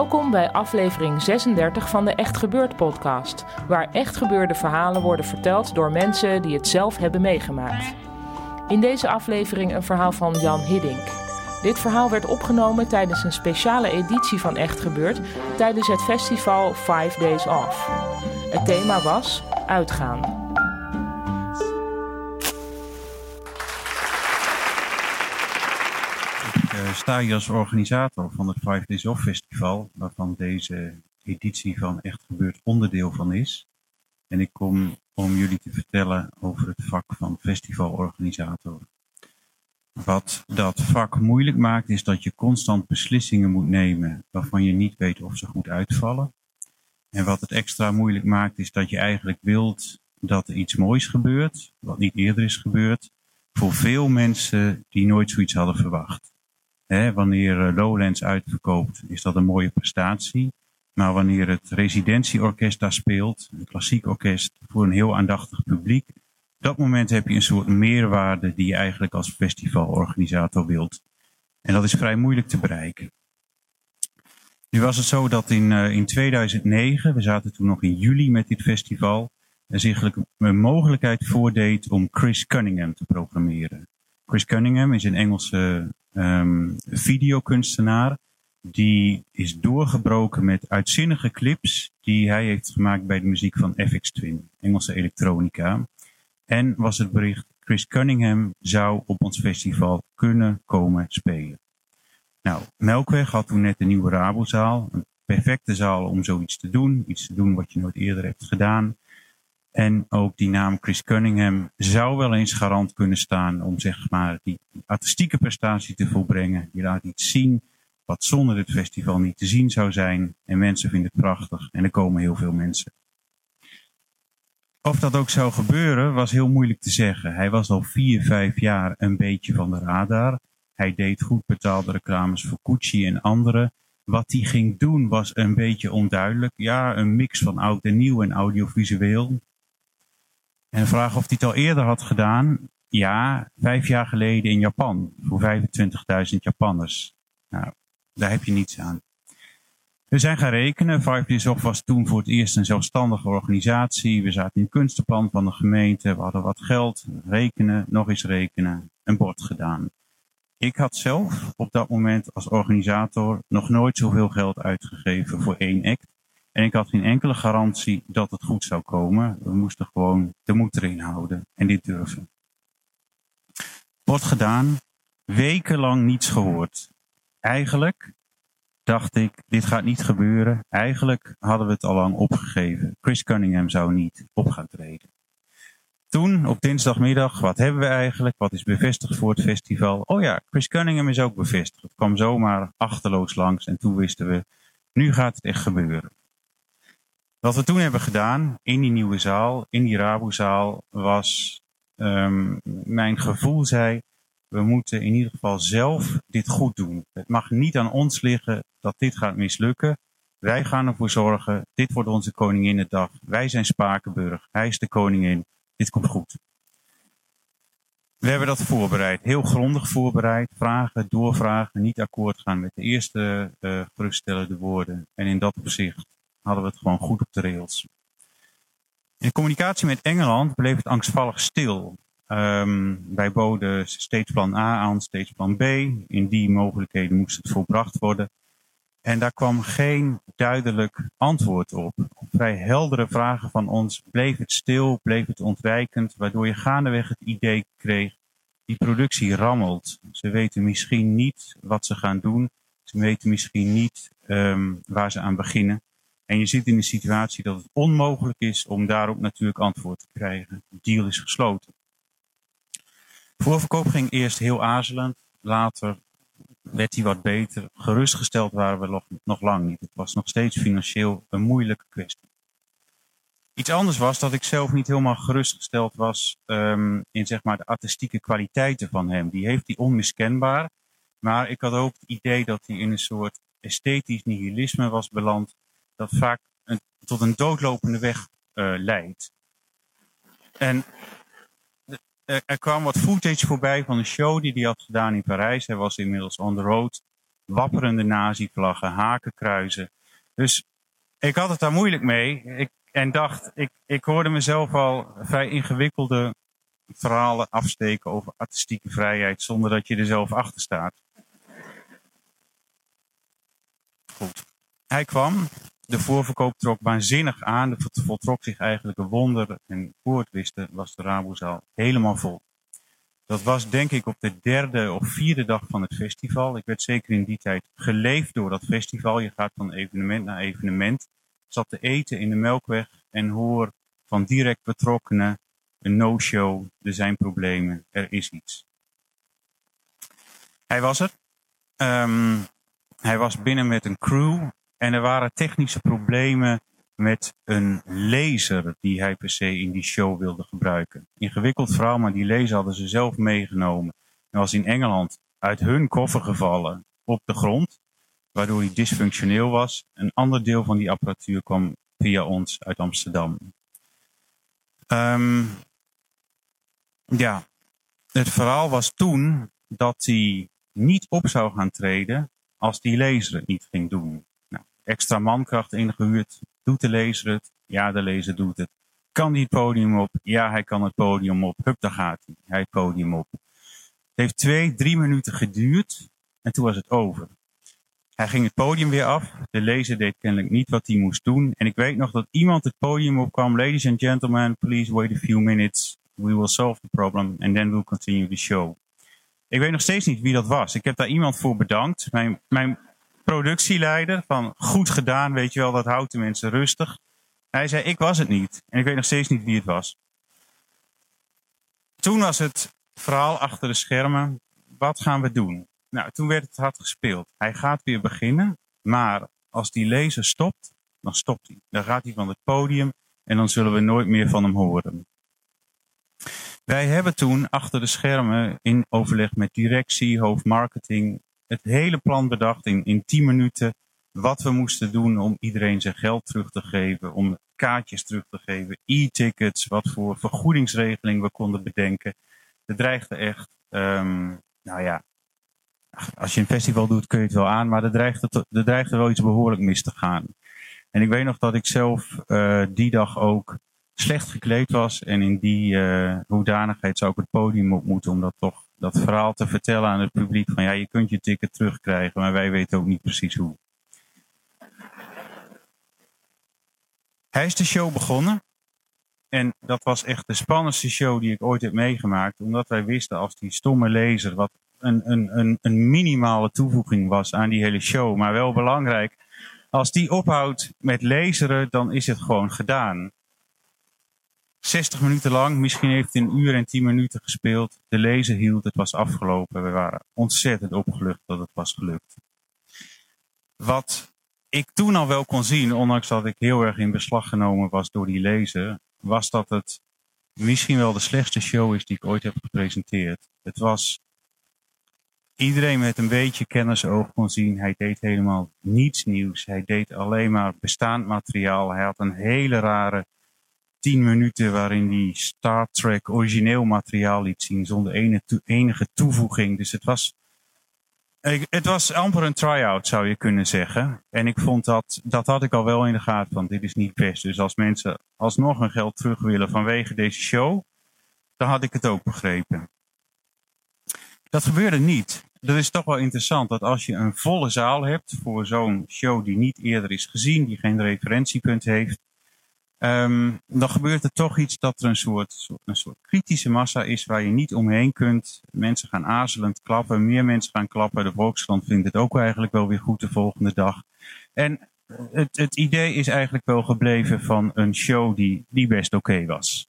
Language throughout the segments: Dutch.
Welkom bij aflevering 36 van de Echt Gebeurd podcast, waar echt gebeurde verhalen worden verteld door mensen die het zelf hebben meegemaakt. In deze aflevering een verhaal van Jan Hiddink. Dit verhaal werd opgenomen tijdens een speciale editie van Echt Gebeurd tijdens het festival Five Days Off. Het thema was uitgaan. Sta hier als organisator van het Five Days Off Festival, waarvan deze editie van Echt Gebeurd onderdeel van is. En ik kom om jullie te vertellen over het vak van festivalorganisator. Wat dat vak moeilijk maakt, is dat je constant beslissingen moet nemen waarvan je niet weet of ze goed uitvallen. En wat het extra moeilijk maakt, is dat je eigenlijk wilt dat er iets moois gebeurt, wat niet eerder is gebeurd, voor veel mensen die nooit zoiets hadden verwacht. Wanneer eh, Lowlands uitverkoopt, is dat een mooie prestatie. Maar wanneer het residentieorkest daar speelt, een klassiek orkest voor een heel aandachtig publiek, op dat moment heb je een soort meerwaarde die je eigenlijk als festivalorganisator wilt. En dat is vrij moeilijk te bereiken. Nu was het zo dat in, uh, in 2009, we zaten toen nog in juli met dit festival, er zich een mogelijkheid voordeed om Chris Cunningham te programmeren. Chris Cunningham is een Engelse um, videokunstenaar die is doorgebroken met uitzinnige clips die hij heeft gemaakt bij de muziek van FX Twin, Engelse elektronica. En was het bericht, Chris Cunningham zou op ons festival kunnen komen spelen. Nou, Melkweg had toen net een nieuwe Rabozaal, een perfecte zaal om zoiets te doen, iets te doen wat je nooit eerder hebt gedaan. En ook die naam Chris Cunningham zou wel eens garant kunnen staan om zeg maar die artistieke prestatie te volbrengen. Je laat iets zien wat zonder dit festival niet te zien zou zijn. En mensen vinden het prachtig en er komen heel veel mensen. Of dat ook zou gebeuren was heel moeilijk te zeggen. Hij was al vier, vijf jaar een beetje van de radar. Hij deed goed betaalde reclames voor Gucci en anderen. Wat hij ging doen was een beetje onduidelijk. Ja, een mix van oud en nieuw en audiovisueel. En de vraag of hij het al eerder had gedaan. Ja, vijf jaar geleden in Japan. Voor 25.000 Japanners. Nou, daar heb je niets aan. We zijn gaan rekenen. Five Days Off was toen voor het eerst een zelfstandige organisatie. We zaten in het kunstenplan van de gemeente. We hadden wat geld. Rekenen, nog eens rekenen. Een bord gedaan. Ik had zelf op dat moment als organisator nog nooit zoveel geld uitgegeven voor één act. En ik had geen enkele garantie dat het goed zou komen. We moesten gewoon de moed erin houden en dit durven. Wordt gedaan, wekenlang niets gehoord. Eigenlijk dacht ik, dit gaat niet gebeuren. Eigenlijk hadden we het al lang opgegeven. Chris Cunningham zou niet op gaan treden. Toen, op dinsdagmiddag, wat hebben we eigenlijk? Wat is bevestigd voor het festival? Oh ja, Chris Cunningham is ook bevestigd. Het kwam zomaar achterloos langs en toen wisten we, nu gaat het echt gebeuren. Wat we toen hebben gedaan in die nieuwe zaal, in die Rabozaal, was um, mijn gevoel zei, we moeten in ieder geval zelf dit goed doen. Het mag niet aan ons liggen dat dit gaat mislukken. Wij gaan ervoor zorgen, dit wordt onze Koninginnedag. Wij zijn Spakenburg, hij is de koningin, dit komt goed. We hebben dat voorbereid, heel grondig voorbereid. Vragen, doorvragen, niet akkoord gaan met de eerste uh, geruststellende woorden. En in dat opzicht hadden we het gewoon goed op de rails. In de communicatie met Engeland bleef het angstvallig stil. Um, wij boden stageplan A aan, stageplan B. In die mogelijkheden moest het volbracht worden. En daar kwam geen duidelijk antwoord op. Op vrij heldere vragen van ons bleef het stil, bleef het ontwijkend, waardoor je gaandeweg het idee kreeg, die productie rammelt. Ze weten misschien niet wat ze gaan doen. Ze weten misschien niet um, waar ze aan beginnen. En je zit in een situatie dat het onmogelijk is om daarop natuurlijk antwoord te krijgen. De deal is gesloten. Voorverkoop ging eerst heel aarzelend. Later werd hij wat beter. Gerustgesteld waren we nog, nog lang niet. Het was nog steeds financieel een moeilijke kwestie. Iets anders was dat ik zelf niet helemaal gerustgesteld was um, in zeg maar, de artistieke kwaliteiten van hem. Die heeft hij onmiskenbaar. Maar ik had ook het idee dat hij in een soort esthetisch nihilisme was beland. Dat vaak tot een doodlopende weg uh, leidt. En er kwam wat footage voorbij van een show die hij had gedaan in Parijs. Hij was inmiddels on the road. Wapperende nazi-vlaggen, hakenkruizen. Dus ik had het daar moeilijk mee. Ik, en dacht, ik, ik hoorde mezelf al vrij ingewikkelde verhalen afsteken over artistieke vrijheid zonder dat je er zelf achter staat. Goed. Hij kwam, de voorverkoop trok waanzinnig aan. Er voltrok zich eigenlijk een wonder. En voor het wisten was de Rabozaal helemaal vol. Dat was denk ik op de derde of vierde dag van het festival. Ik werd zeker in die tijd geleefd door dat festival. Je gaat van evenement naar evenement. Zat te eten in de Melkweg en hoor van direct betrokkenen een no-show, er zijn problemen, er is iets. Hij was er. Um, hij was binnen met een crew en er waren technische problemen met een laser die hij per se in die show wilde gebruiken. Ingewikkeld verhaal, maar die laser hadden ze zelf meegenomen. Hij was in Engeland uit hun koffer gevallen op de grond, waardoor hij dysfunctioneel was. Een ander deel van die apparatuur kwam via ons uit Amsterdam. Um, ja, het verhaal was toen dat hij niet op zou gaan treden als die lezer het niet ging doen. Extra mankracht ingehuurd. Doet de lezer het? Ja, de lezer doet het. Kan hij het podium op? Ja, hij kan het podium op. Hup, daar gaat hij. Hij het podium op. Het heeft twee, drie minuten geduurd en toen was het over. Hij ging het podium weer af. De lezer deed kennelijk niet wat hij moest doen. En ik weet nog dat iemand het podium opkwam. Ladies and gentlemen, please wait a few minutes. We will solve the problem and then we'll continue the show. Ik weet nog steeds niet wie dat was. Ik heb daar iemand voor bedankt. Mijn, mijn productieleider van goed gedaan, weet je wel, dat houdt de mensen rustig. Hij zei, ik was het niet. En ik weet nog steeds niet wie het was. Toen was het verhaal achter de schermen. Wat gaan we doen? Nou, toen werd het hard gespeeld. Hij gaat weer beginnen, maar als die lezer stopt, dan stopt hij. Dan gaat hij van het podium en dan zullen we nooit meer van hem horen. Wij hebben toen achter de schermen in overleg met directie, hoofdmarketing, het hele plan bedacht in, in 10 minuten. Wat we moesten doen om iedereen zijn geld terug te geven, om kaartjes terug te geven, e-tickets, wat voor vergoedingsregeling we konden bedenken. Het dreigde echt, um, nou ja, als je een festival doet kun je het wel aan, maar er dreigde, er dreigde wel iets behoorlijk mis te gaan. En ik weet nog dat ik zelf uh, die dag ook slecht gekleed was. En in die uh, hoedanigheid zou ik het podium op moeten om dat toch dat verhaal te vertellen aan het publiek. Van ja, je kunt je ticket terugkrijgen, maar wij weten ook niet precies hoe. Hij is de show begonnen. En dat was echt de spannendste show die ik ooit heb meegemaakt. Omdat wij wisten als die stomme lezer, wat een, een, een, een minimale toevoeging was aan die hele show, maar wel belangrijk. Als die ophoudt met laseren, dan is het gewoon gedaan. 60 minuten lang, misschien heeft hij een uur en 10 minuten gespeeld. De lezer hield, het was afgelopen. We waren ontzettend opgelucht dat het was gelukt. Wat ik toen al wel kon zien, ondanks dat ik heel erg in beslag genomen was door die lezer, was dat het misschien wel de slechtste show is die ik ooit heb gepresenteerd. Het was iedereen met een beetje kennisoog kon zien. Hij deed helemaal niets nieuws. Hij deed alleen maar bestaand materiaal. Hij had een hele rare tien minuten waarin hij Star Trek origineel materiaal liet zien zonder enige toevoeging. Dus het was, het was amper een try-out zou je kunnen zeggen. En ik vond dat, dat had ik al wel in de gaten van dit is niet best. Dus als mensen alsnog hun geld terug willen vanwege deze show, dan had ik het ook begrepen. Dat gebeurde niet. Dat is toch wel interessant dat als je een volle zaal hebt voor zo'n show die niet eerder is gezien, die geen referentiepunt heeft, ehm, dan gebeurt er toch iets dat er een soort, soort, een soort kritische massa is waar je niet omheen kunt. Mensen gaan aarzelend klappen, meer mensen gaan klappen. De Volkskrant vindt het ook eigenlijk wel weer goed de volgende dag. En het, het idee is eigenlijk wel gebleven van een show die, die best oké was.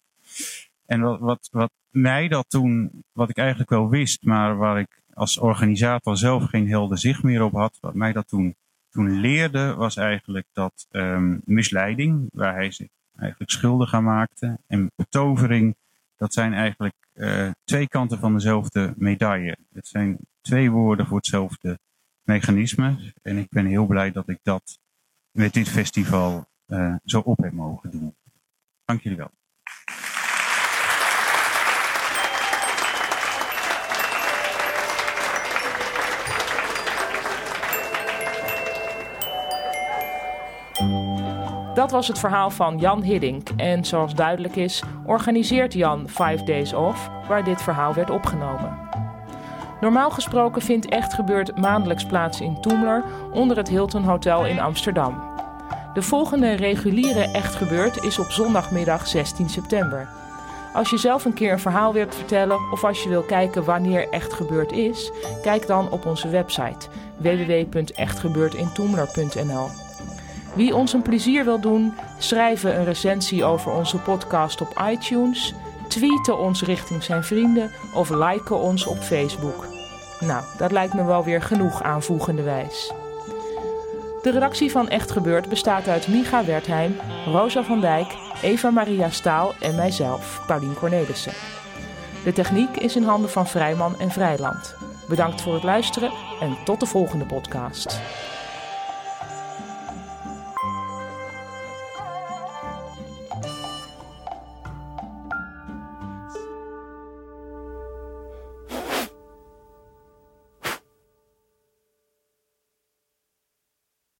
En wat, wat, wat mij dat toen, wat ik eigenlijk wel wist, maar waar ik als organisator zelf geen helder zicht meer op had, wat mij dat toen, toen leerde, was eigenlijk dat um, misleiding, waar hij zich eigenlijk schuldig aan maakte, en betovering, dat zijn eigenlijk uh, twee kanten van dezelfde medaille. Het zijn twee woorden voor hetzelfde mechanisme. En ik ben heel blij dat ik dat met dit festival uh, zo op heb mogen doen. Dank jullie wel. Dat was het verhaal van Jan Hiddink. En zoals duidelijk is, organiseert Jan Five Days Off, waar dit verhaal werd opgenomen. Normaal gesproken vindt Echt Gebeurd maandelijks plaats in Toemler onder het Hilton Hotel in Amsterdam. De volgende reguliere Echt Gebeurd is op zondagmiddag 16 september. Als je zelf een keer een verhaal wilt vertellen of als je wil kijken wanneer Echt Gebeurd is, kijk dan op onze website www.echtgebeurdintoemler.nl. Wie ons een plezier wil doen, schrijven een recensie over onze podcast op iTunes, tweeten ons richting zijn vrienden of liken ons op Facebook. Nou, dat lijkt me wel weer genoeg aanvoegende wijs. De redactie van Echt Gebeurd bestaat uit Micha Wertheim, Rosa van Dijk, Eva Maria Staal en mijzelf, Paulien Cornelissen. De techniek is in handen van Vrijman en Vrijland. Bedankt voor het luisteren en tot de volgende podcast.